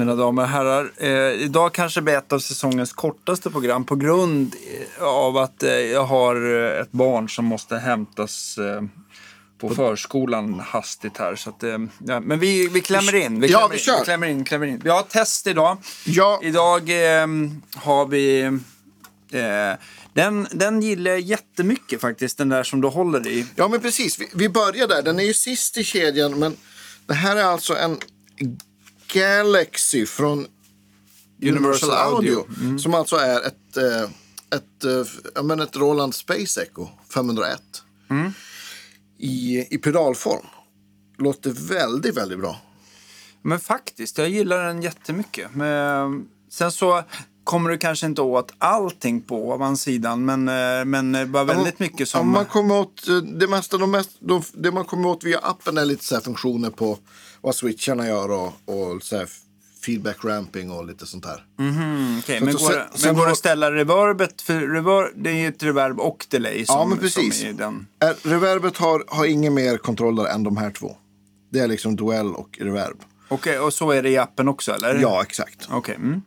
mina damer och herrar. Eh, idag kanske blir ett av säsongens kortaste program på grund eh, av att eh, jag har eh, ett barn som måste hämtas eh, på förskolan hastigt här. Så att, eh, ja, men vi, vi klämmer in. Vi Ja, klämmer vi in, kör. Vi klämmer in, klämmer in. Vi har test idag. Ja, Idag har vi... Den, den gillar jag jättemycket faktiskt, den där som du håller i. ja, men precis. Vi, vi börjar där. Den är ju sist i kedjan, men det här är alltså en Galaxy från Universal, Audio. Som alltså är ett, eh, ett, eh, ja, men ett Roland Space Echo 501. I, I pedalform. Låter väldigt, väldigt bra. Men faktiskt, jag gillar den jättemycket. Men, sen så kommer du kanske inte åt allting på ovansidan, men, eh, men var väldigt mycket Om som... man kommer åt det mesta, de mest, de, det man kommer åt via appen är lite så funktioner på vad switcharna gör och, och så här feedback ramping och lite sånt här. Okej, Så men går, sen- men går det att ställa reverbet? För reverb, det är ju ett reverb och delay som, Ja, men precis. den. Reverbet har, har ingen mer kontroller än de här två. Det är liksom duell och reverb. Okej, och så är det i appen också, eller? Ja, exakt. Okej. Mm.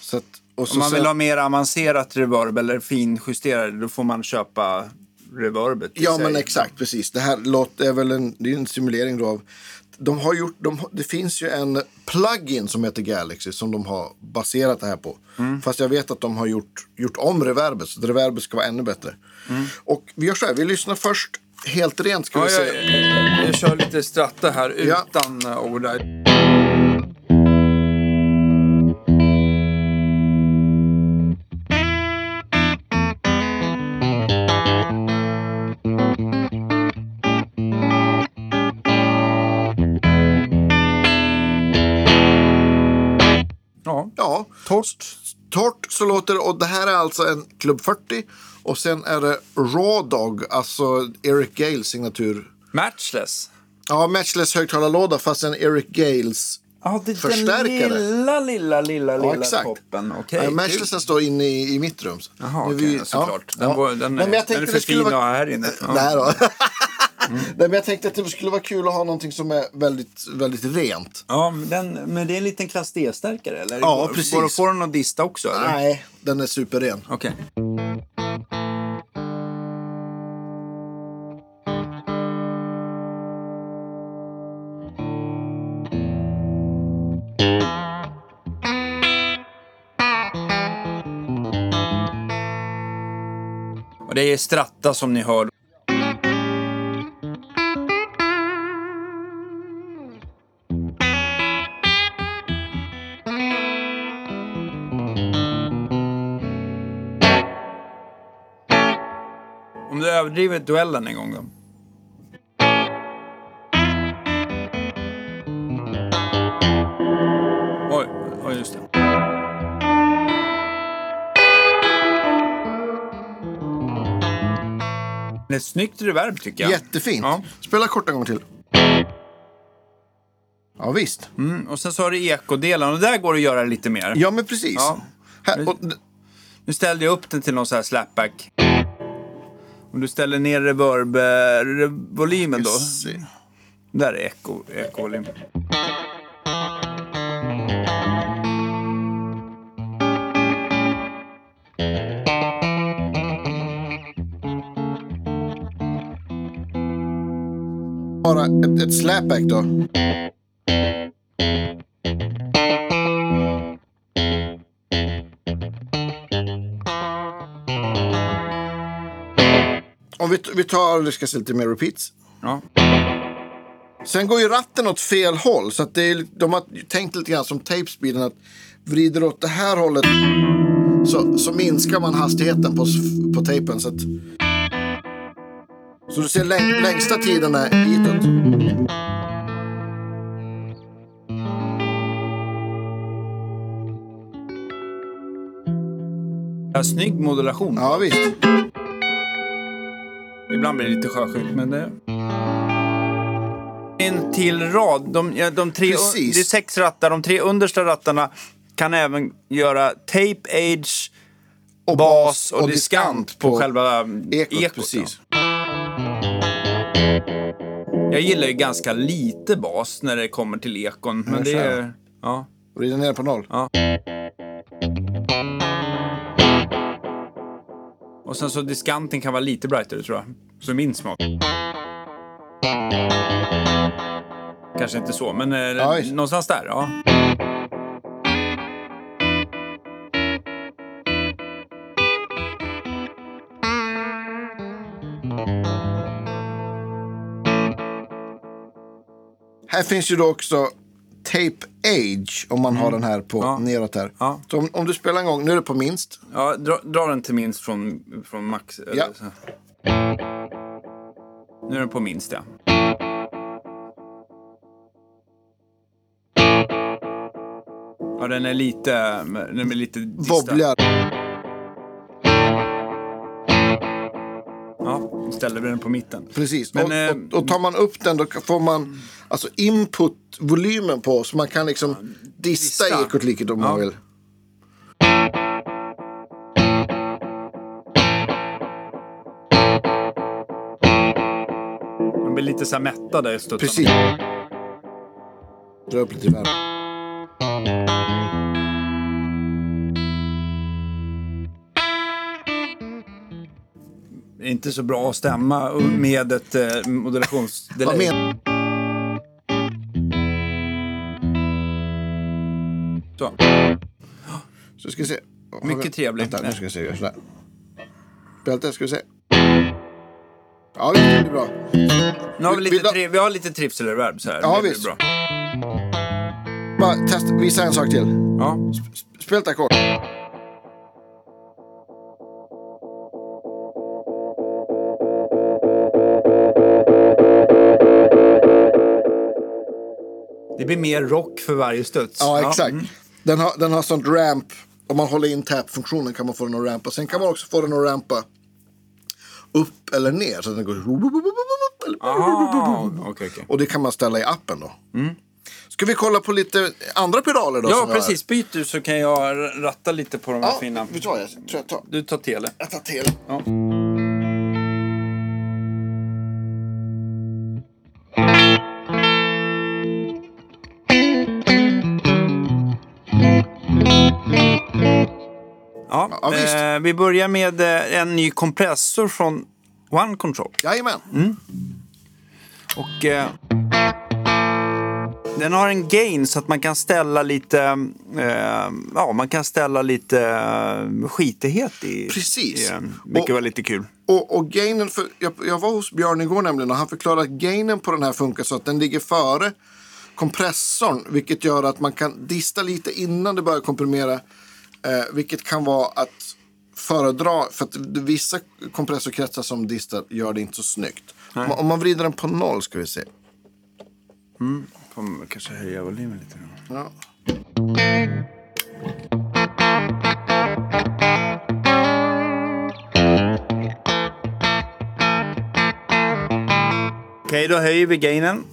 Så att, och så Om man vill sen- ha mer avancerat reverb eller finjusterad, då får man köpa reverbet Ja, sig. men exakt. Precis. Det här låter, är väl en, det är en simulering då av... De har gjort, de, det finns ju en plugin som heter Galaxy som de har baserat det här på. Mm. Fast jag vet att de har gjort, gjort om reverbet så reverbet ska vara ännu bättre. Mm. Och vi gör så här, vi lyssnar först helt rent ska Ja, vi jag, jag, jag kör lite stratta här Ja. utan ord. Torrt. torrt så låter det. Och det här är alltså en Club 40. Och sen är det Raw Dog, alltså Eric Gales signatur. Matchless. Ja, matchless högtalarlåda fast en Eric Gales Ja, det är den lilla, lilla, lilla, Ja, lilla exakt. toppen. Okay, Matchlessen står inne i, i mitt rum. Jaha, okej, vi- såklart. ja, Den, ja. var, den, men jag den är för fin att vara- ha här inne. Ja. Nej då. Nej, men jag tänkte att det skulle vara kul att ha någonting som är väldigt, väldigt rent. Ja, men, den, men det är en liten klass D-stärkare, eller? Ja, går, precis. Går det få den att dista också, eller? Nej, den är superren. Okej. Och det är Stratta som ni hör. Överdriver duellen en gång då. Oj, oj just det. Det är ett snyggt reverb tycker jag. Jättefint. Ja. Spela kort en gång till. Ja, visst. Mm, och sen så har du ekodelen och där går det att göra lite mer. Ja, men precis. Ja. Här, och, Nu ställde jag upp den till någon sån här slapback. Om du ställer ner reverb-volymen då. Där är eko, ekovolym. Bara ett, ett slapback då. Vi, tar, vi ska se lite mer repeats. Ja. Sen går ju ratten åt fel håll. Så att det är, de har tänkt lite grann som tapespeeden. Att vrider åt det här hållet så, så minskar man hastigheten på, på tejpen. Så, att, så du ser läng, längsta tiden är hitåt. Ja, snygg modulation. Ja visst. Ibland blir det lite sjösjukt, men det... En till rad. De, ja, de tre, Precis. det är sex rattar. De tre understa rattarna kan även göra tape, age, Och bas och, diskant på, själva ekot. ekot. precis. ja. Jag gillar ju ganska lite bas när det kommer till ekon. Men det är... Ja. Vrider ner på noll. Ja. Och sen så diskanten kan vara lite brightare tror jag. För min smak. Kanske inte så, men eh, någonstans där. Ja. Här finns ju då också Tape Age om man har den här på Ja. neråt här. Ja. Så om, om du spelar en gång, nu är det på minst. Ja, dra, dra den till minst från, från max. Ja. Nu är den på minst, ja. Ja, den är lite... Den är lite distad. Ställer vi den på mitten. Precis. Men, och, eh, och, och tar man upp den då får man alltså input-volymen på så man kan liksom dista, dista. ekot lite om man Ja. vill. De blir lite så här mättade i studsarna. Precis. Dra upp lite värme. Inte så bra att stämma med ett eh, men... Så. Så ska vi se. Mycket vi- trevligt. Vänta, nu ska vi se. Sådär. Bälte, ska vi se. Ja, det blir bra. Nu har vi, lite tri- vi har lite trivselreverb så här. Ja, Det visst. Bra. Bara testa, visa en sak till. Ja. Sp- Spela ett ackord. Blir mer rock för varje studs. Ja, exakt. mm. Den, har, den har sånt ramp. Om man håller in tap-funktionen kan man få den att rampa. Sen kan man också få den att rampa upp eller ner. Så den går... Ah, okej, okej. Och det kan man ställa i appen då. Ska vi kolla på lite andra pedaler då? Ja, precis. Byt du så kan jag ratta lite på de här Ja, fina. vet du? Jag tror jag tar, Du tar tele. jag tar till. Ja. Ja, eh, vi börjar med eh, en ny kompressor från One Control. Jajamän. Mm. Och eh, den har en gain så att man kan ställa lite, eh, ja man kan ställa lite eh, skitighet i, Precis. i. Vilket Och- var lite kul. Och, och gainen, för, jag, jag var hos Björn igår nämligen och han förklarade att gainen på den här funkar så att den ligger före kompressorn. Vilket gör att man kan dista lite innan det börjar komprimera. Eh, vilket kan vara att föredra, för att vissa kompressorkretsar som distar gör det inte så snyggt. Om, om man vrider den på noll ska vi se. Får man kanske höja volymen lite. grann. Ja. Okej, då höjer vi gainen.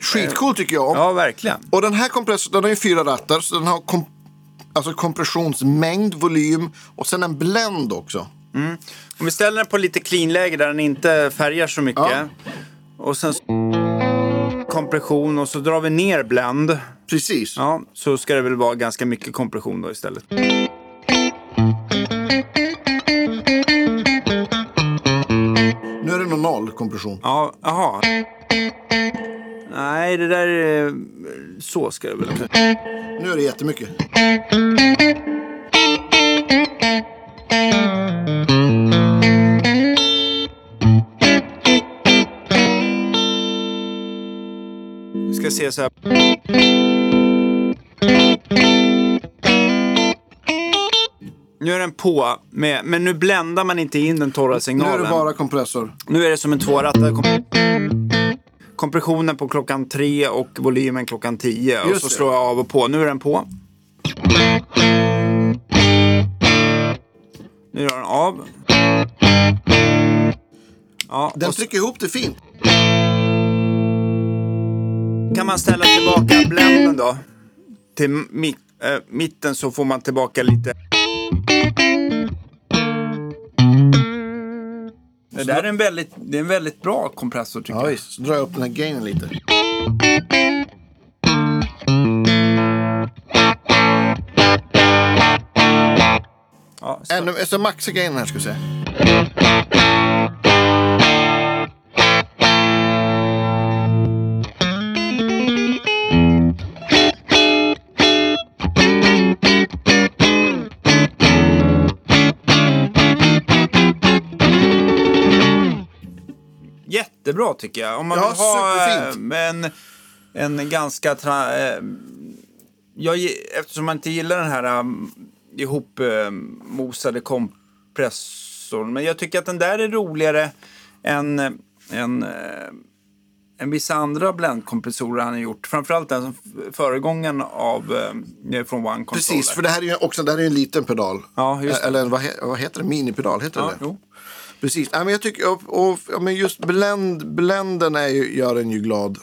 Skitcool tycker jag. ja verkligen. Och den här kompressorn den har ju fyra rattar. Så den har kom, alltså kompressionsmängd, volym och sen en blend också. Om vi ställer den på lite clean-läge där den inte färgar så mycket. Ja. Och sen kompression och så drar vi ner blend. Precis. Ja, så ska det väl vara ganska mycket kompression då istället. Nu är det nog noll kompression. Ja, jaha. Nej, det där är... Så ska det väl också. Nu är det jättemycket. Vi ska se så här. Nu är den på, med, men nu bländar man inte in den torra Nu signalen. är det bara kompressor. Nu är det som en tvårattad kom kompressionen på klockan tre och volymen klockan tio. Just och så slår jag av och på. Nu är den på. Nu drar den av. Ja, den trycker ihop det fint. Kan man ställa tillbaka bländen då? Till mitt, äh, eh, mitten så får man tillbaka lite Det där är en väldigt, det är en väldigt bra kompressor tycker Ja, jag. visst. Så drar jag upp den här gainen lite. Ja, så. Ännu, så maxa gainen här ska vi se. Jättebra tycker jag. Om man Ja, vill ha eh, en, en ganska... Tra, eh, jag, eftersom man inte gillar den här um, ihopmosade kompressorn. Men jag tycker att den där är roligare än, än, än vissa andra blendkompressorer han har gjort. Framförallt den som f- föregångaren av eh, från One Controller. Precis, för det här är ju också det här är en liten pedal. Ja. Eller vad, he, vad heter det? Minipedal, heter Ja, det jo. Precis. Ja, men jag tycker, och, och, ja, men just blend, blenden är ju, gör en ju glad.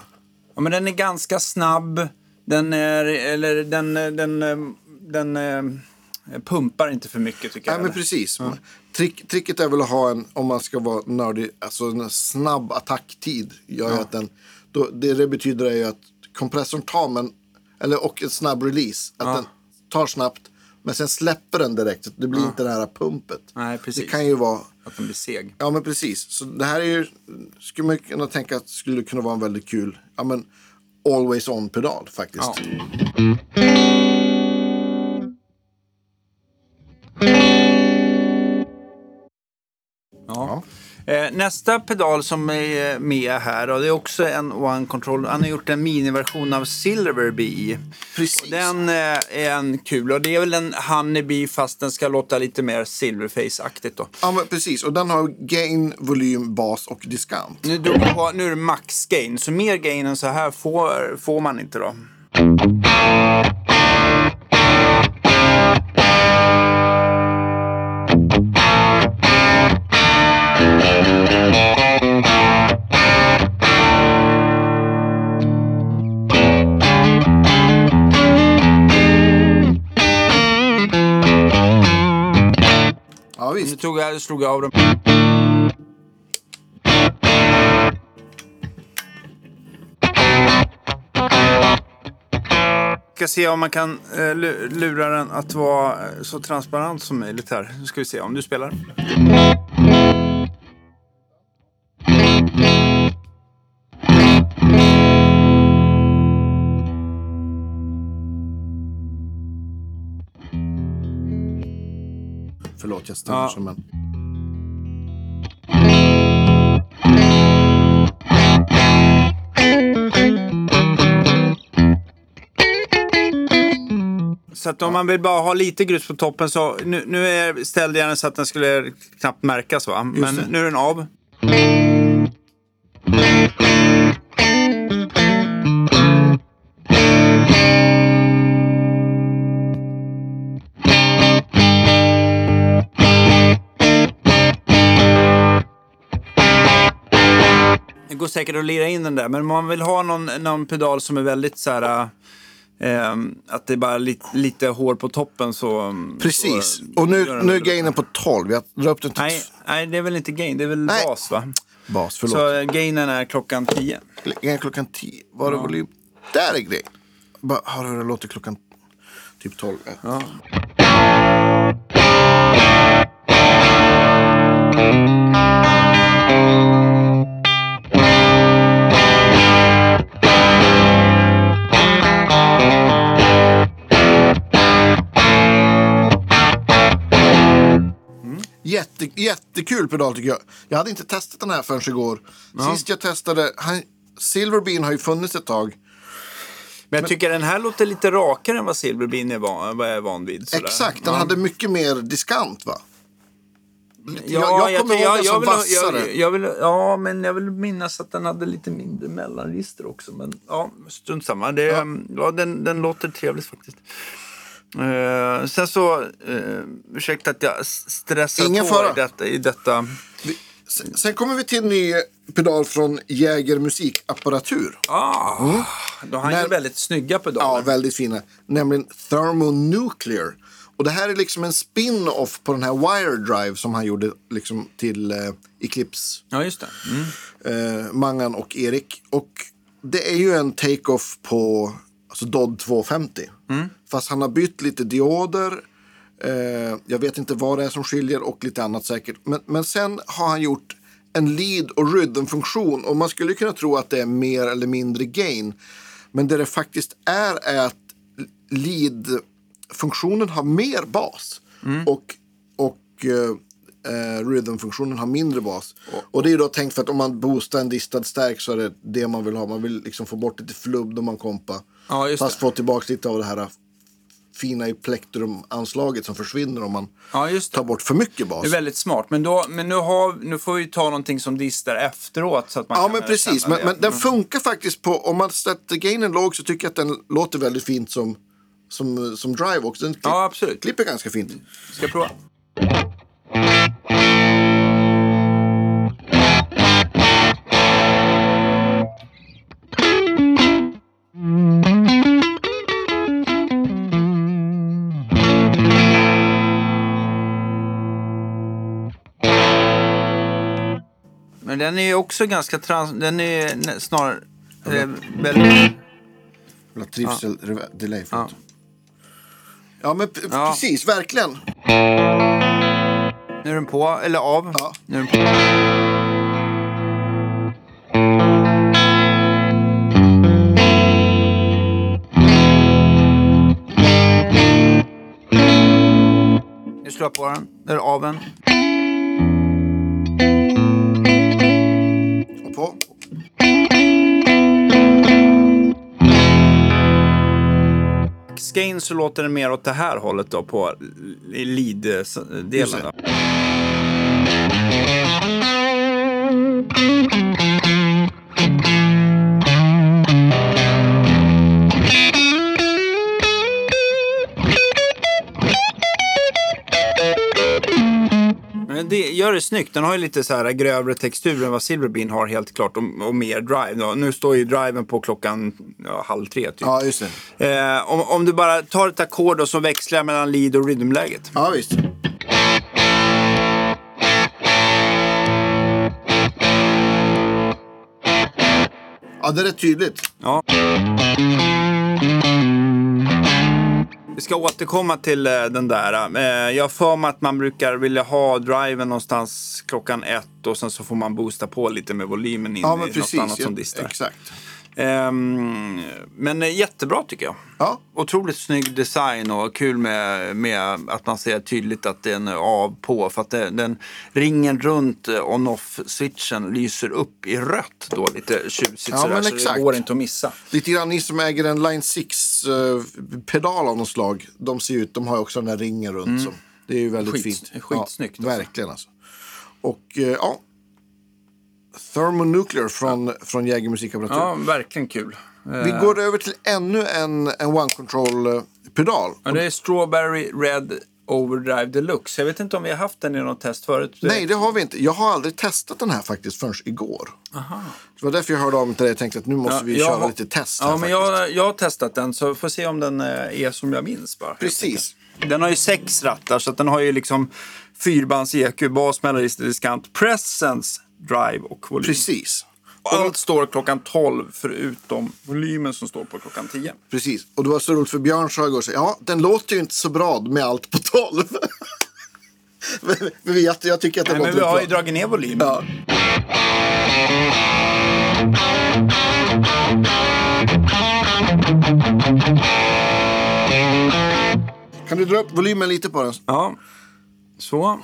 Ja, men den är ganska snabb. Den är, eller den, den, den, den eh, pumpar inte för mycket tycker Ja, jag. men precis. Trick, tricket är väl att ha en, om man ska vara nördig, alltså en snabb attacktid. Gör ju att den, då, det det betyder är ju att kompressorn tar, men, eller, och en snabb release. Att den tar snabbt, men sen släpper den direkt. Så det blir inte det här pumpet. Nej, precis. Det kan ju vara Att den blir seg. Ja men precis. Så det här är ju, skulle man kunna tänka att skulle kunna vara en väldigt kul, ja men always on pedal faktiskt. Ja. Ja. Eh, nästa pedal som är med här, och det är också en One Control. Han har gjort en miniversion av Silverbee. Precis. Den eh, är en kul och det är väl en Honeybee fast den ska låta lite mer Silverface-aktigt då. Ja men precis. Och den har gain, volym, bas och diskant. Nu, på, nu är det max gain, så mer gain än så här får, får man inte då. Ja Nu visst. tog jag, slog jag av dem. Ska se om man kan eh, lu- lura den att vara eh, så transparent som möjligt här. Nu ska vi se om du spelar. Ställer Ja. sig men. Så att om man vill bara ha lite grus på toppen så nu, nu är, ställde jag den så att den skulle knappt märkas va. Men nu är den av. går säkert att lira in den där, men om man vill ha någon, någon pedal som är väldigt så här... Eh, att det är bara lite, lite hår på toppen så... Precis. Så, Och nu, nu är gainen på 12. Jag drar upp den till Nej, nej, det är väl inte gain, det är väl Nej. bas va? bas. Förlåt. Så eh, gainen är klockan 10. Gain klockan 10. Var är volym? Där är grej. Bara, hör hur det låter klockan typ 12. Ja. Jätte, jättekul pedal tycker jag. Jag hade inte testat den här förrän igår. Sist jag testade, han, Silverbean har ju funnits ett tag. Men jag tycker den här låter lite rakare än vad Silverbean är van, jag är van vid. sådär. Exakt, den ja. hade mycket mer diskant va? Ja, jag, jag kommer ty- ihåg den som vassare. jag, jag vill, ja, men jag vill minnas att den hade lite mindre mellanregister också. Men ja, strunt samma. Det, ja. den, den låter trevligt faktiskt. Uh, sen så, uh, ursäkta att jag stressar Ingen på fara. i detta. I detta. Sen, sen kommer vi till en ny pedal från Jäger musikapparatur. Ah, Då har han ju väldigt snygga Ja, pedaler. väldigt fina. Nämligen Thermonuclear. Och det här är liksom en spin-off på den här Wire Drive som han gjorde liksom till eh, Eclipse. Ja, just det. Mm. Eh, Mangan och Erik. Och det är ju en take-off på alltså Dodd 250. Fast han har bytt lite dioder. Eh, jag vet inte vad det är som skiljer och lite annat säkert. Men, men sen har han gjort en lead och rhythm-funktion. Och man skulle kunna tro att det är mer eller mindre gain. Men det det faktiskt är är att lead-funktionen har mer bas. Och, och eh, eh, rhythm-funktionen har mindre bas. Och det är då tänkt för att om man boostar en distad stärk så är det det man vill ha. Man vill liksom få bort lite flubb när man kompar. Ja, Fast det. få tillbaka lite av det här fina i plektrumanslaget som försvinner om man Ja, tar bort för mycket bas. Det är väldigt smart. Men, då, men nu, har, nu får vi ta någonting som distar efteråt. Så att man Ja, men precis. Men, men den funkar faktiskt på... Om man sätter gainen låg så tycker jag att den låter väldigt fint som, som, som drive också. Den klipp, Ja, klipper ganska fint. Ska jag prova? Den är också ganska trans... Den är snarare... Eh, väldigt... Eller Trivsel reva- delay. Ja. Ja. ja, men Ja. precis. Verkligen. Nu är den på, eller av. Ja. Nu är den på. Nu slår jag på den. Nu är det av den. På. Skein så låter den mer åt det här hållet då på lead-delen. Gör det snyggt. Den har ju lite så här grövre textur än vad Silverbean har helt klart och, och mer drive. Då. Nu står ju driven på klockan ja, halv tre typ. Ja, just det. Eh, om, om du bara tar ett ackord och så växlar mellan lead och rhythmläget. Ja, visst. Ja, det är rätt tydligt. Ja. Vi ska återkomma till eh, den där. Eh, jag har för mig att man brukar vilja ha driven någonstans klockan ett och sen så får man boosta på lite med volymen in Ja, i något precis. annat som distar. Exakt. Ehm, men eh, jättebra tycker jag. Ja. Otroligt snygg design och kul med, med att man ser tydligt att den är av på. För att det, den ringen runt eh, on-off-switchen lyser upp i rött då lite tjusigt Ja, sådär. Så det exakt. går inte att missa. Lite grann ni som äger en Line 6-pedal av något slag. De ser ut, de har också den där ringen runt. Som, det är ju väldigt Skit- fint. skitsnyggt, Ja, alltså. verkligen alltså. Och eh, ja. Thermonuclear från, från Jäger musikapparatur. Ja, verkligen kul. Eh, Vi går över till ännu en, en One Control-pedal. Ja, det är Strawberry Red Overdrive Deluxe. Jag vet inte om vi har haft den i något test förut. Nej, det har vi inte. Jag har aldrig testat den här faktiskt förrän igår. Det var därför jag hörde om till dig och tänkte att nu måste Ja, vi köra har- lite test Ja, men jag, jag har testat den så får se om den eh, är som jag minns bara. Precis. Den har ju sex rattar så den har ju liksom fyrbands EQ, bas, melodisk, diskant, presence, drive och volym. Precis. Och Allt står klockan 12 förutom volymen som står på klockan 10. Precis. Och det var så roligt för Björn sa igår ja, den låter ju inte så bra med allt på 12. men men jag, jag tycker att det Nej, men låter vi har ju dragit ner volymen. Ja. Kan du dra upp volymen lite på den? Ja. Så.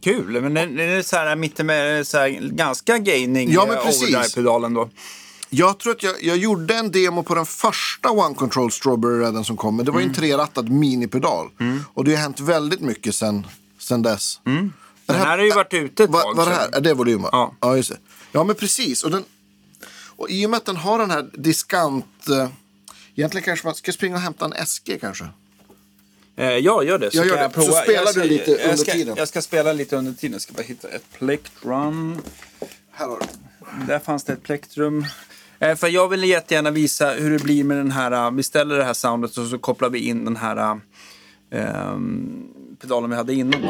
Kul, men den är så här mittemellan, så här, ganska gaining Ja, men eh, precis. overdrive-pedalen då. Jag tror att jag, jag gjorde en demo på den första One Control Strawberry Redden som kom. Men det var ju Mm. en trerattad minipedal. Och det har hänt väldigt mycket sen, sen dess. Den här har ju varit ute ett Va, tag. var det här? Är det volymen? Ja. ja, just det. Ja, men precis. Och, den, och i och med att den har den här diskant... Eh, egentligen kanske man ska springa och hämta en SG kanske. Eh, ja, gör det. Så Jag gör det. jag Så spelar jag ska, du lite under ska, tiden. Jag ska spela lite under tiden. Jag ska bara hitta ett plektrum. Här har du. Där fanns det ett plektrum. Eh, för jag vill jättegärna visa hur det blir med den här. eh, Vi ställer det här soundet och så kopplar vi in den här eh, pedalen vi hade innan. Då.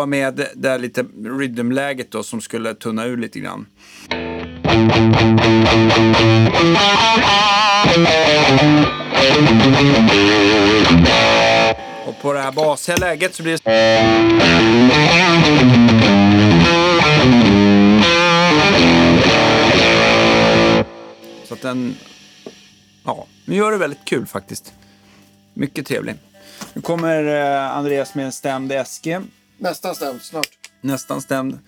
Var med det där lite rhythmläget då som skulle tunna ur lite grann. Och på det här basiga läget så blir det... Så att den... Ja, nu gör det väldigt kul faktiskt. Mycket trevlig. Nu kommer eh, Andreas med en stämd SG. Nästan stämt, snart. Nästan stämd.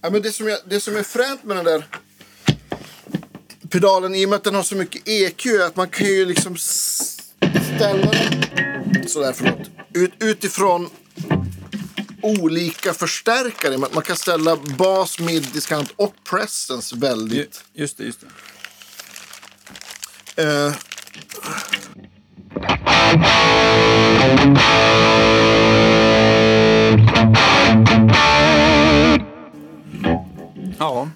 Ja, men det, som jag, det som är fränt med den där pedalen, i och med att den har så mycket EQ, är att man kan ju liksom ställa den sådär, förlåt, ut, utifrån olika förstärkare. Man, man kan ställa bas, mid, diskant och presence väldigt. Just det, just det. Eh, Ja.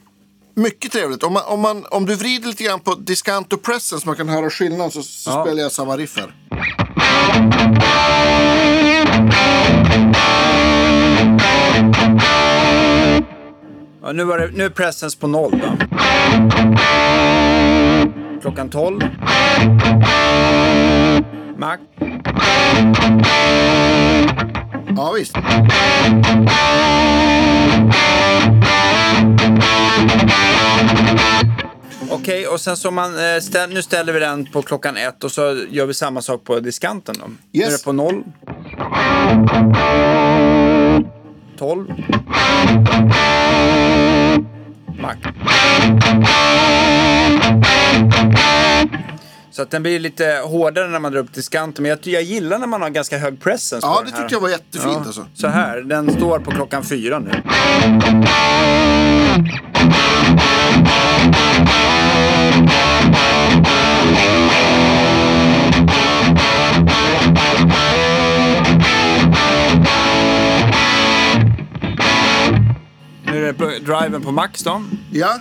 mycket trevligt. Om, man, om, man, om du vrider lite grann på diskant och presence, så man kan höra skillnad, så, så Ja. spelar jag samma riff här. ja nu, var det, nu är presence på noll då. Klockan 12. Mac. Ja, visst. Okej, och sen så man, eh, ställ, nu ställer vi den på klockan ett och så gör vi samma sak på diskanten då. Nu är Yes. det på noll. 12. Mac. Så att den blir lite hårdare när man drar upp diskanten. Men jag, jag gillar när man har ganska hög presence Ja, det tyckte jag var jättefint Ja, alltså. Så här, den står på klockan fyra nu. Nu är det driven på max då. Ja.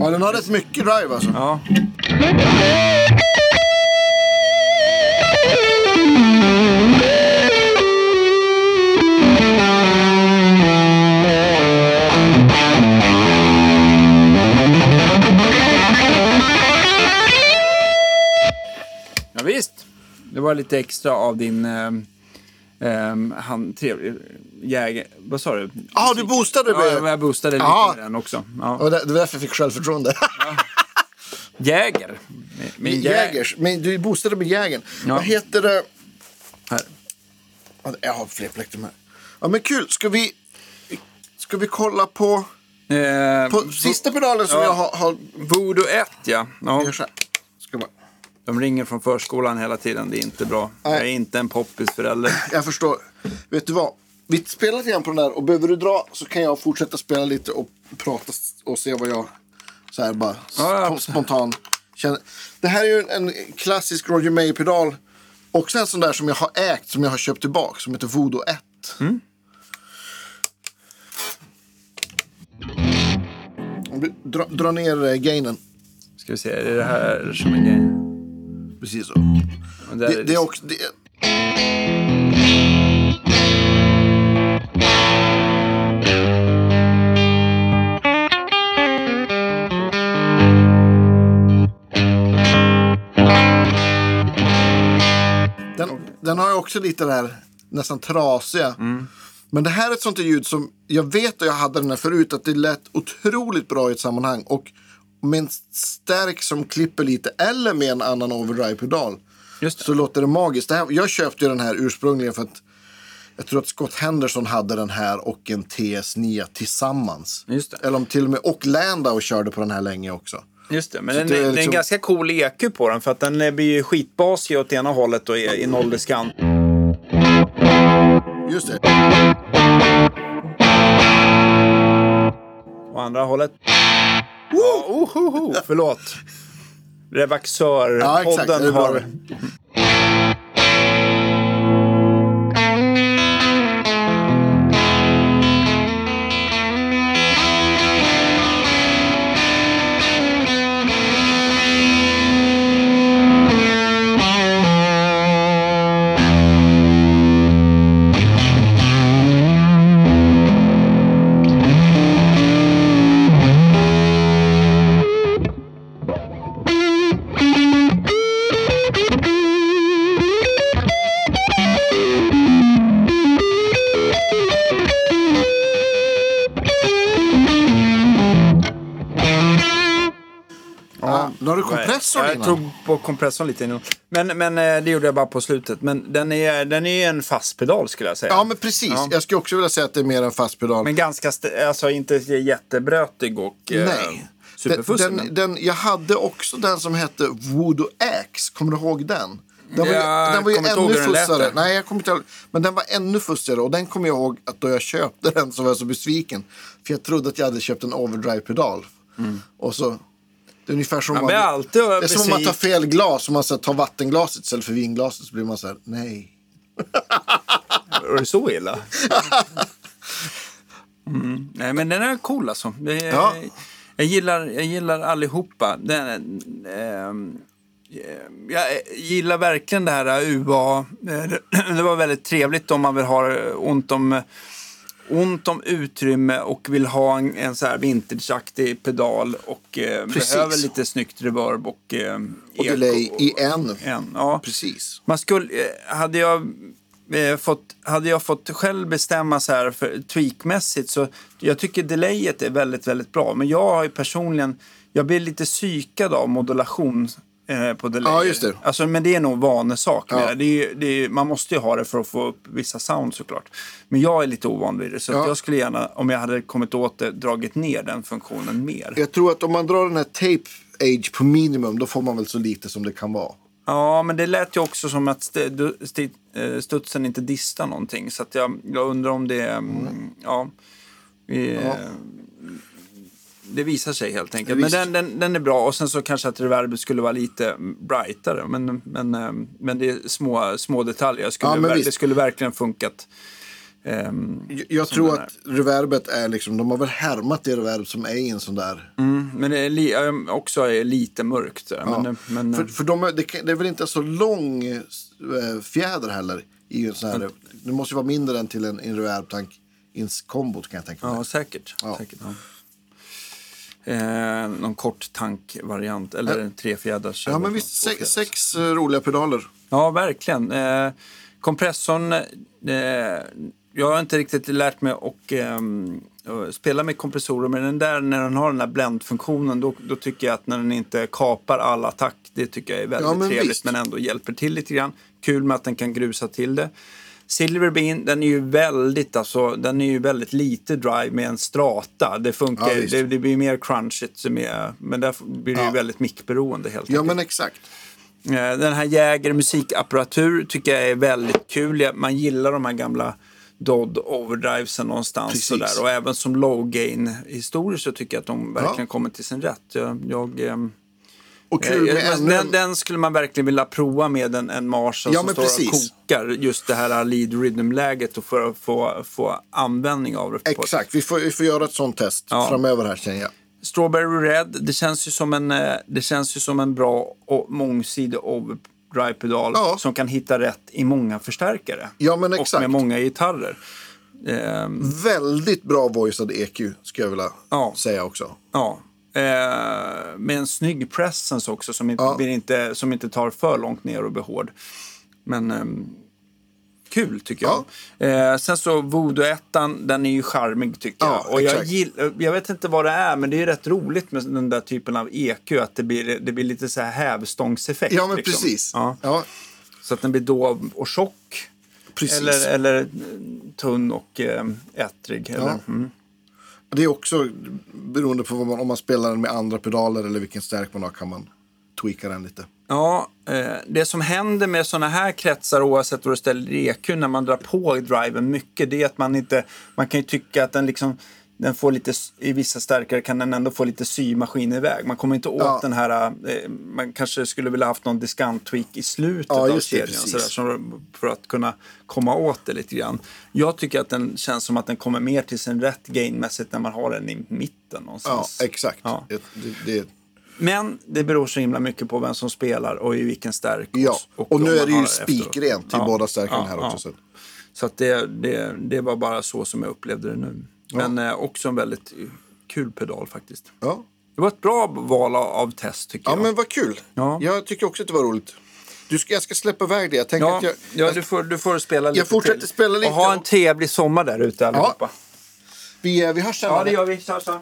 Ja, den har rätt mycket drive alltså. Ja. Ja, Det var lite extra av din ehm, han, trevlig jäger... Vad sa du? Ja, du boostade Ja, med... jag boostade lite Ja. med den också. Ja. Och det det var därför jag fick självförtroende. Jäger. Min jä- Jägers. Men du boostade med jägern. Ja. Vad heter det? Här. Ja, Jag har fler plektrum här. Ja, men kul. Ska vi... Ska vi kolla på, Eh, på sista pedalen som Ja. jag har... har Voodoo 1, ja. ja. gör så här. Ska bara, De ringer från förskolan hela tiden. Det är inte bra. Nej. Jag är inte en poppisförälder. jag förstår. Vet du vad? Vi spelar lite grann på den där och behöver du dra så kan jag fortsätta spela lite och prata och se vad jag så här bara Ja, ja. sp- spontan känner. Det här är ju en klassisk Roger May-pedal. Också en sån där som jag har ägt, som jag har köpt tillbaka, som heter Voodoo 1. Om du dra, dra ner eh, gainen. Ska vi se, är det här som är grejen? Precis. Mm. Det, är det, är också... Det... Den, den har ju också lite det här nästan trasiga. Mm. Men det här är ett sånt ljud som jag vet att jag hade den här förut. Att det lät otroligt bra i ett sammanhang. Och med en stärk som klipper lite eller med en annan overdrive-pedal. Så låter det magiskt. Det här, jag köpte ju den här ursprungligen för att jag tror att Scott Henderson hade den här och en TS9 tillsammans. Eller om till och med, och Landau körde på den här länge också. Just det, men Så den, det är det är en liksom- ganska cool EQ på den för att den blir ju skitbasig åt ena hållet och i, i nolldiskant. Just det. Och andra hållet. Ja, ohoho, förlåt. Ja, exakt. Det är Revaxörpodden bra. har... Jag tog på kompressorn lite innan. Men, men eh, det gjorde jag bara på slutet. Men den är, den är en fast pedal skulle jag säga. Ja, men precis. Ja. Jag skulle också vilja säga att det är mer en fast pedal. Men ganska, alltså inte jättebrötig och eh, Nej. Den, men- den, jag hade också den som hette Voodoo Axe. Kommer du ihåg den? Den var ju, Ja, den var ju ännu den fussigare. Nej, jag kommer inte ihåg. Men den var ännu fussigare. Och den kommer jag ihåg att då jag köpte den så var jag så besviken. För jag trodde att jag hade köpt en overdrive-pedal. Och så... Det är ungefär som, Man man, alltid det är som om man tar fel glas. Om man så tar vattenglaset istället för vinglaset så blir man så här, nej. Var det så illa? Mm. Nej, men den är cool alltså. Det Ja. jag, gillar, jag gillar allihopa. Den, ehm, eh, jag gillar verkligen det här UA. Eh, Det var väldigt trevligt om man vill ha ont om, ont om utrymme och vill ha en, en så här vintageaktig pedal och eh, behöver lite snyggt reverb och, eh, Och delay i en. en. Ja. Precis. Man skulle, eh, hade jag eh, fått, hade jag fått själv bestämma så här för tweakmässigt så jag tycker delayet är väldigt, väldigt bra. Men jag har ju personligen, jag blir lite psykad av modulation eh, på delay. Ja, just det. Alltså, men det är nog vanesak. Ja. det. Är, det är, man måste ju ha det för att få upp vissa sound såklart. Men jag är lite ovan vid det. Så Ja. jag skulle gärna, om jag hade kommit åt det, dragit ner den funktionen mer. Jag tror att om man drar den här tape age på minimum då får man väl så lite som det kan vara. Ja, men det lät ju också som att st- sti- eh, studsen inte distar någonting. Så jag, jag undrar om det... Mm. Ja, eh, Det visar sig helt enkelt. Men den, den, den är bra. Och sen så kanske att reverbet skulle vara lite brightare. Men, men, eh, men det är små, små detaljer. Jag Skulle, Ja, ver- det skulle verkligen funkat. Ehm, Jag, jag tror att reverbet är liksom, de har väl härmat det reverb som är i en sån där. mm, men det är li- eh, också är lite mörkt. Ja. Men, men, för för de är, det, är väl inte så lång eh, fjäder heller i en sån här. Det måste ju vara mindre än till en, en reverbtank i en kombo kan jag tänka mig. Ja, säkert. Ja. säkert ja. Eh, någon kort tankvariant, eller en trefjäders. Ja, men visst, sex, sex eh, roliga pedaler. Ja, verkligen. Eh, kompressorn, eh, jag har inte riktigt lärt mig att att spela med kompressorer, men den där, när den har den här bländfunktionen, då, då tycker jag att när den inte kapar all attack, det tycker jag är väldigt Ja, men trevligt, visst. men ändå hjälper till lite grann. Kul med att den kan grusa till det. Silverbean, den är ju väldigt, alltså, den är ju väldigt lite drive med en strata. Det funkar, Ja, det, det blir mer crunchigt, med, men där blir det ju Ja. väldigt mickberoende helt Ja, enkelt. men exakt. Eh, Den här Jäger musikapparatur tycker jag är väldigt kul. Man gillar de här gamla Dodd overdrivesen någonstans. Precis. Sådär. Och även som low gain historiskt så tycker jag att de verkligen Ja. kommer till sin rätt. Jag, jag, ehm, Och kul eh, med men ännu den, en- den skulle man verkligen vilja prova med en, en Marshall Ja, som står precis. och kokar just det här lead rhythm-läget och för att få, få användning av det. Exakt, vi får, vi får göra ett sånt test Ja. framöver här känner jag. Strawberry Red, det känns ju som en, eh, det känns ju som en bra och mångsidig overdrive-pedal Ja. som kan hitta rätt i många förstärkare. Ja, men Och exakt. med många gitarrer. Ehm, Väldigt bra voicead EQ skulle jag vilja Ja. säga också. ja. Eh, med en snygg presence också som inte, Ja. blir inte, som inte tar för långt ner och blir hård. Men ehm, kul tycker jag. Eh, sen så Voodoo-ettan, den är ju charmig tycker Ja, jag. Och jag, gill, jag vet inte vad det är, men det är rätt roligt med den där typen av EQ. Att det blir, det blir lite så här hävstångseffekt. Ja, men liksom. precis. Ja, Ja, så att den blir dov och tjock. precis. Eller, eller eh, tunn och eh, ettrig. Eller, Ja. mm. Det är också beroende på vad man, om man spelar den med andra pedaler eller vilken stärk man har kan man tweaka den lite. Ja, eh, det som händer med sådana här kretsar oavsett vad du ställer EQ när man drar på driven mycket det är att man inte, man kan ju tycka att den liksom den får lite, i vissa stärkare kan den ändå få lite symaskin iväg. Man kommer inte åt Ja. den här, eh, man kanske skulle vilja haft någon diskant-tweak i slutet Ja, av det, kedjan. precis. Sådär, för att kunna komma åt det lite grann. Jag tycker att den känns som att den kommer mer till sin rätt gainmässigt när man har den i mitten Ja, någonstans. exakt. Ja. Det, det, det, Men det beror så himla mycket på vem som spelar och i vilken stärk. ja. Och, om nu är det ju spikrent i Ja, båda stärkarna ja, här ja. också. Så. Så att det, det, det var bara så som jag upplevde det nu. Men eh, också en väldigt eh, kul pedal faktiskt. Ja. Det var ett bra val av, test tycker ja, jag. men vad kul. Ja. Jag tycker också att det var roligt. Du ska, jag ska släppa iväg det. Jag tänker Ja, att jag, ja du, får, du får spela lite fortsätter till. spela lite Och ha en trevlig sommar där ute allihopa. vi, eh, vi hörs sen. Ja, det gör vi. Tja, tja.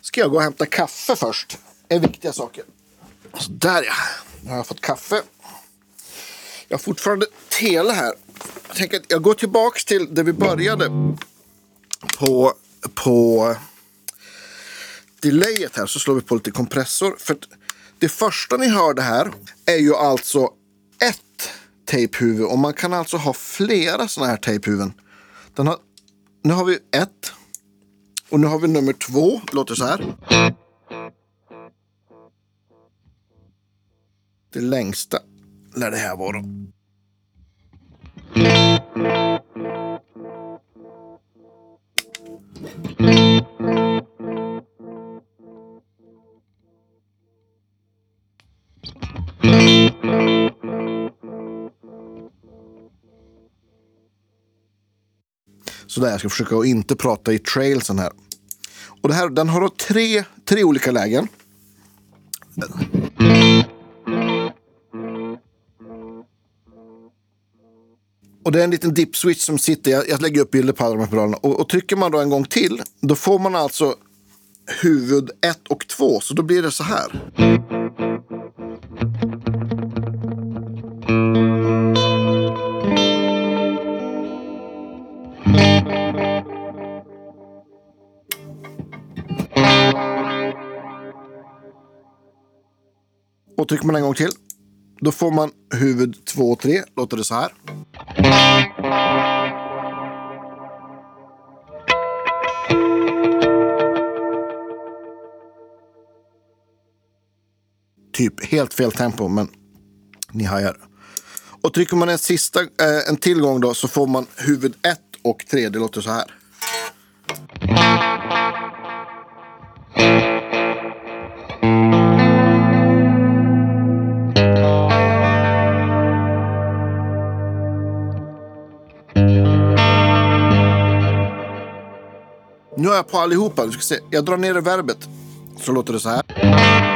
Ska jag gå och hämta kaffe först? Det är viktiga saker. Så där ja. Nu har jag fått kaffe. Jag har fortfarande tele här. Jag tänker att jag går tillbaks till där vi började. På, på delayet här så slår vi på lite kompressor. För det första ni hörde här är ju alltså ett tejphuvud. Och man kan alltså ha flera sådana här tejphuvuden. Den har, nu har vi ett. Och nu har vi nummer två. Låter så här. Det längsta lär det här vara. Så där, jag ska försöka att inte prata i trailsen här. Och det här, den har då tre, tre olika lägen. Och det är en liten dip switch som sitter, jag, jag lägger upp bilder på alla de här pedalerna. Och, och trycker man då en gång till, då får man alltså huvud 1 och 2. Så då blir det så här. Och trycker man en gång till, då får man huvud 2 och 3. Låter det så här. Typ helt fel tempo, men ni hajar. Och trycker man en sista, eh, en till gång då, så får man huvud 1 och 3. Det låter så här. På allihopa. Du ska se. Jag drar ner reverbet. Så låter det så här.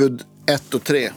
Huvud 1 och 3.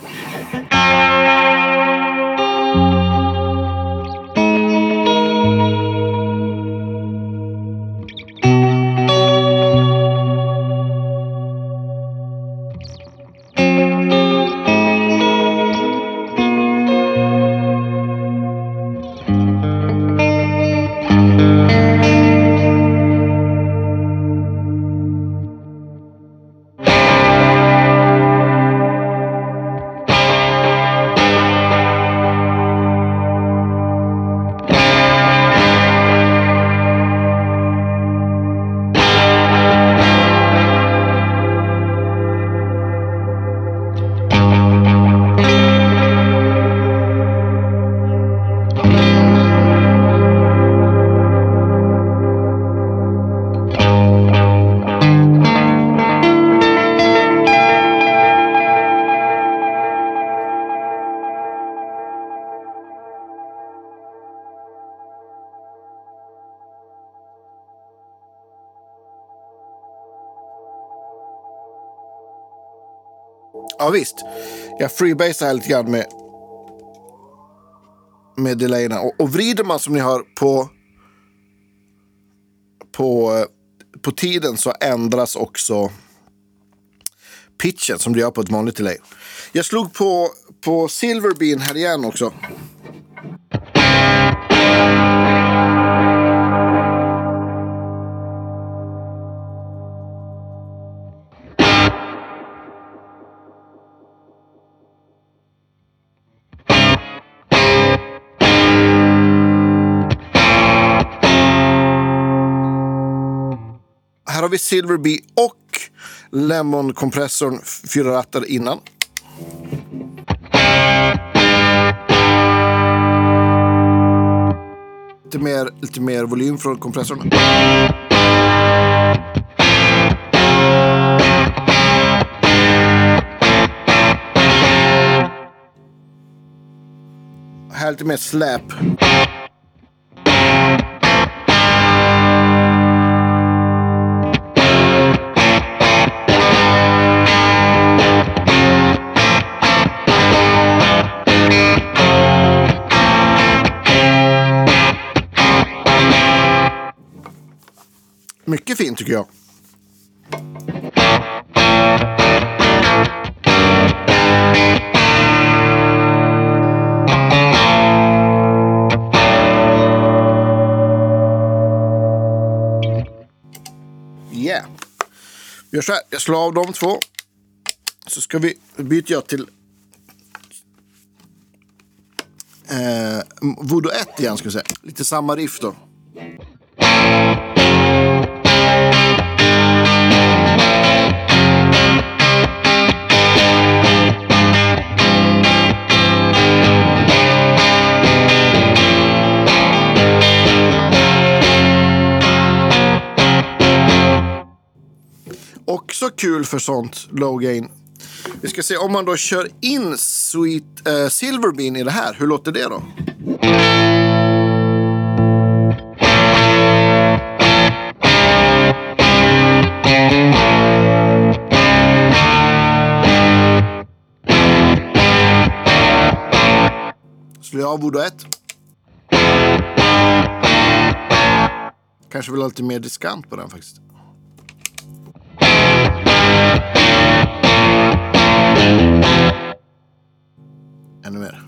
Ja visst. Jag freebasar här lite grann med, med delayerna. Och, och vrider man som ni hör på, på, eh, på tiden så ändras också pitchen som det gör på ett vanligt delay. Jag slog på, på Silverbean här igen också. Här har vi Silverbee och Lemon-kompressorn fyra rattar innan. Lite mer, lite mer volym från kompressorn. Här lite mer släp. Fin tycker jag. Yeah. Vi gör så här. Jag slår av de två. Så ska vi, byter jag till eh, Voodoo 1 igen ska vi säga. Lite samma riff då. Också kul för sånt low gain. Vi ska se om man då kör in Sweet eh, Silverbean i det här. Hur låter det då? Slår jag av Voodoo 1. Kanske vill ha lite mer diskant på den faktiskt. Ännu mer.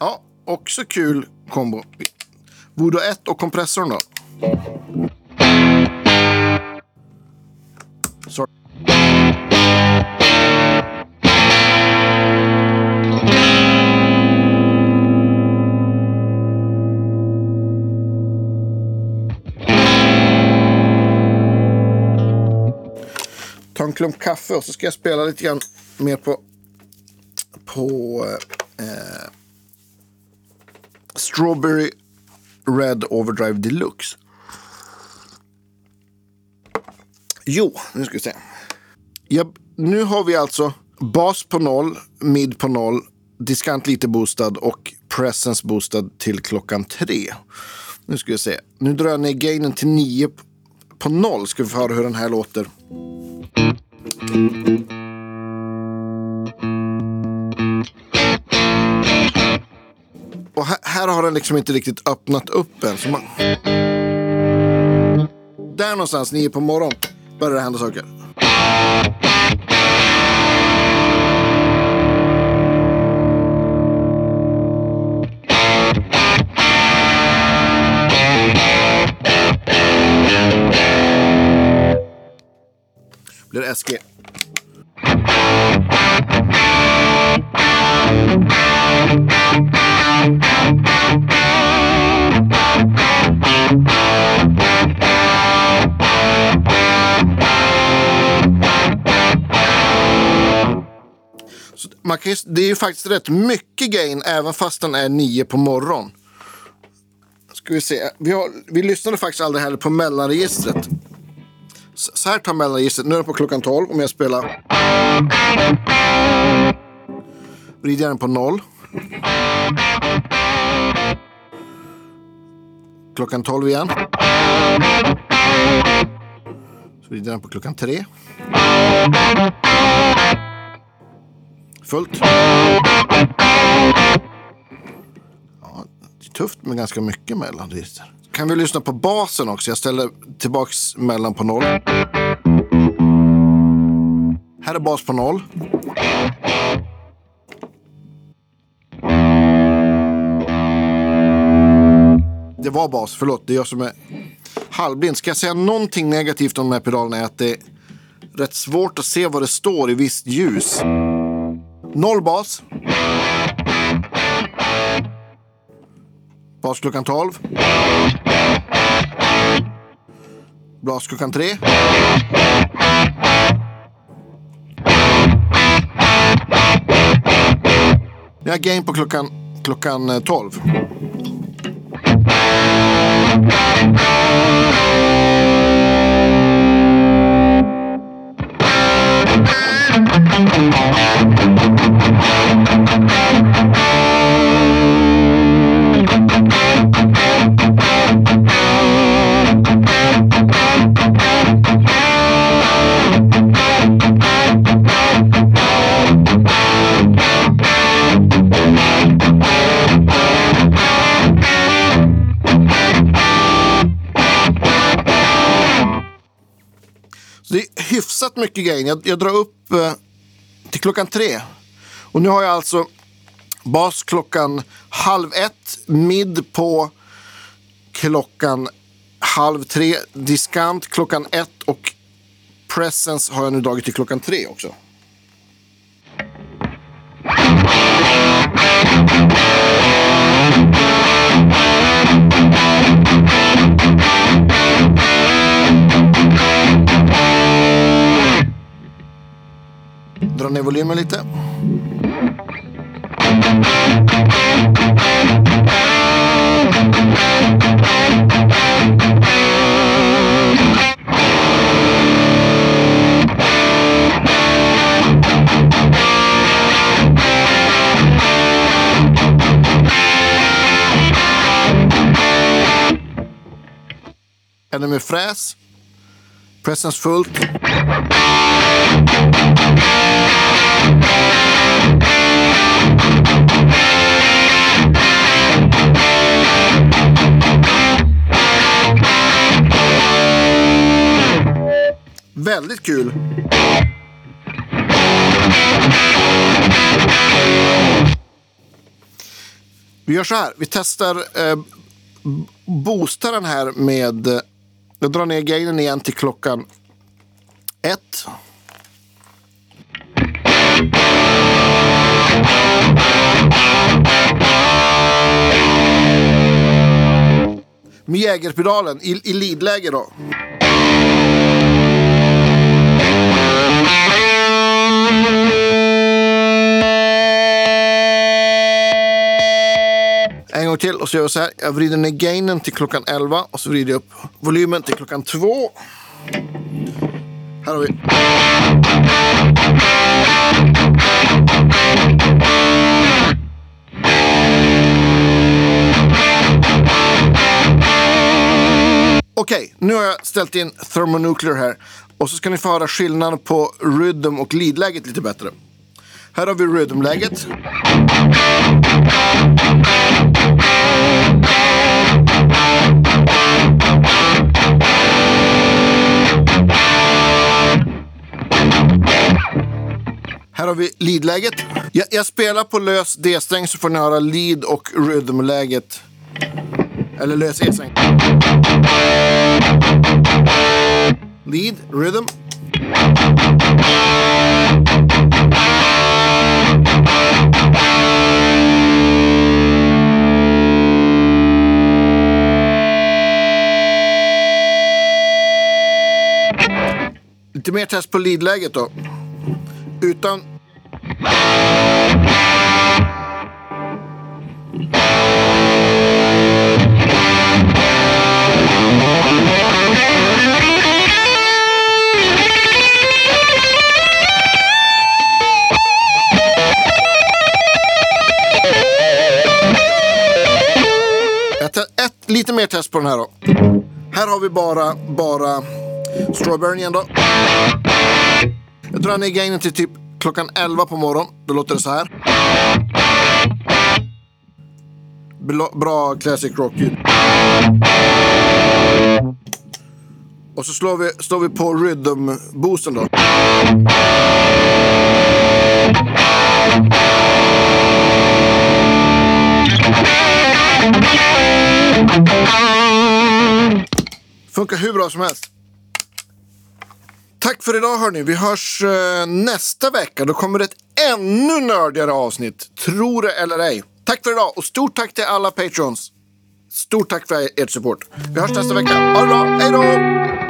Ja, också kul kombo. Voodoo 1 och kompressorn då. Sorry. Klump kaffe och så ska jag spela lite grann mer på, på eh, Strawberry Red Overdrive Deluxe. Jo, nu ska vi se. Ja, nu har vi alltså bas på noll, mid på noll, diskant lite boostad och presence boostad till klockan tre. Nu ska vi se. Nu drar jag ner gainen till nio på noll. Ska vi få höra hur den här låter. Och här, här har den liksom inte riktigt öppnat upp än. Så man... Där någonstans, nio på morgonen, börjar det hända saker. Blir det SG. Så man kan, det är ju faktiskt rätt mycket gain även fast den är 9 på morgon. Ska vi se. Vi, har, vi lyssnade faktiskt aldrig heller på mellanregistret. Så här tar mellanregistret. Nu är det på klockan 12 om jag spelar. Vrider jag den på 0. Klockan 12 igen. Så vrider den på klockan 3. Fullt. Ja, det är tufft med ganska mycket mellanregister. Kan vi lyssna på basen också? Jag ställer tillbaks mellan på noll. Här är bas på noll. Det var bas, förlåt. Det är jag som är halvblind. Ska jag säga någonting negativt om de här pedalerna är att det är rätt svårt att se vad det står i visst ljus. Noll bas. Bas klockan 12. Bas klockan 3. Jag har game på klockan, klockan eh, 12. Hyfsat mycket gain. Jag, jag drar upp eh, till klockan tre. Och nu har jag alltså bas klockan halv ett, mid på klockan halv tre, diskant klockan ett och presence har jag nu dragit till klockan tre också. Dra ner volymen lite. Ännu mer fräs. Presence fullt. Väldigt kul. Vi gör så här. Vi testar eh, boostar den här med... Jag drar ner gainen igen till klockan ett. Med jägerpedalen i, i leadläge då. En gång till och så gör jag så här. Jag vrider ner gainen till klockan 11 och så vrider jag upp volymen till klockan 2. Här har vi. Okej, nu har jag ställt in thermonuclear här. Och så ska ni få höra skillnaden på rhythm och leadläget lite bättre. Här har vi rhythmläget. Här har vi leadläget. Jag, jag spelar på lös D-sträng så får ni höra lead och rhythmläget. Eller lös E-sträng. Lead, rhythm. Lite mer test på leadläget då. Utan... lite mer test på den här då. Här har vi bara, bara Strawberry igen då. Jag drar ner gainen till typ klockan 11 på morgonen. Då låter det så här. Bra classic rock-ljud. Och så slår vi, slår vi på rhythm-boosten då. Funkar hur bra som helst. Tack för idag hörni. Vi hörs eh, nästa vecka. Då kommer det ett ännu nördigare avsnitt. Tro det eller ej. Tack för idag och stort tack till alla patrons. Stort tack för ert support. Vi hörs nästa vecka. Ha det bra. Hej då!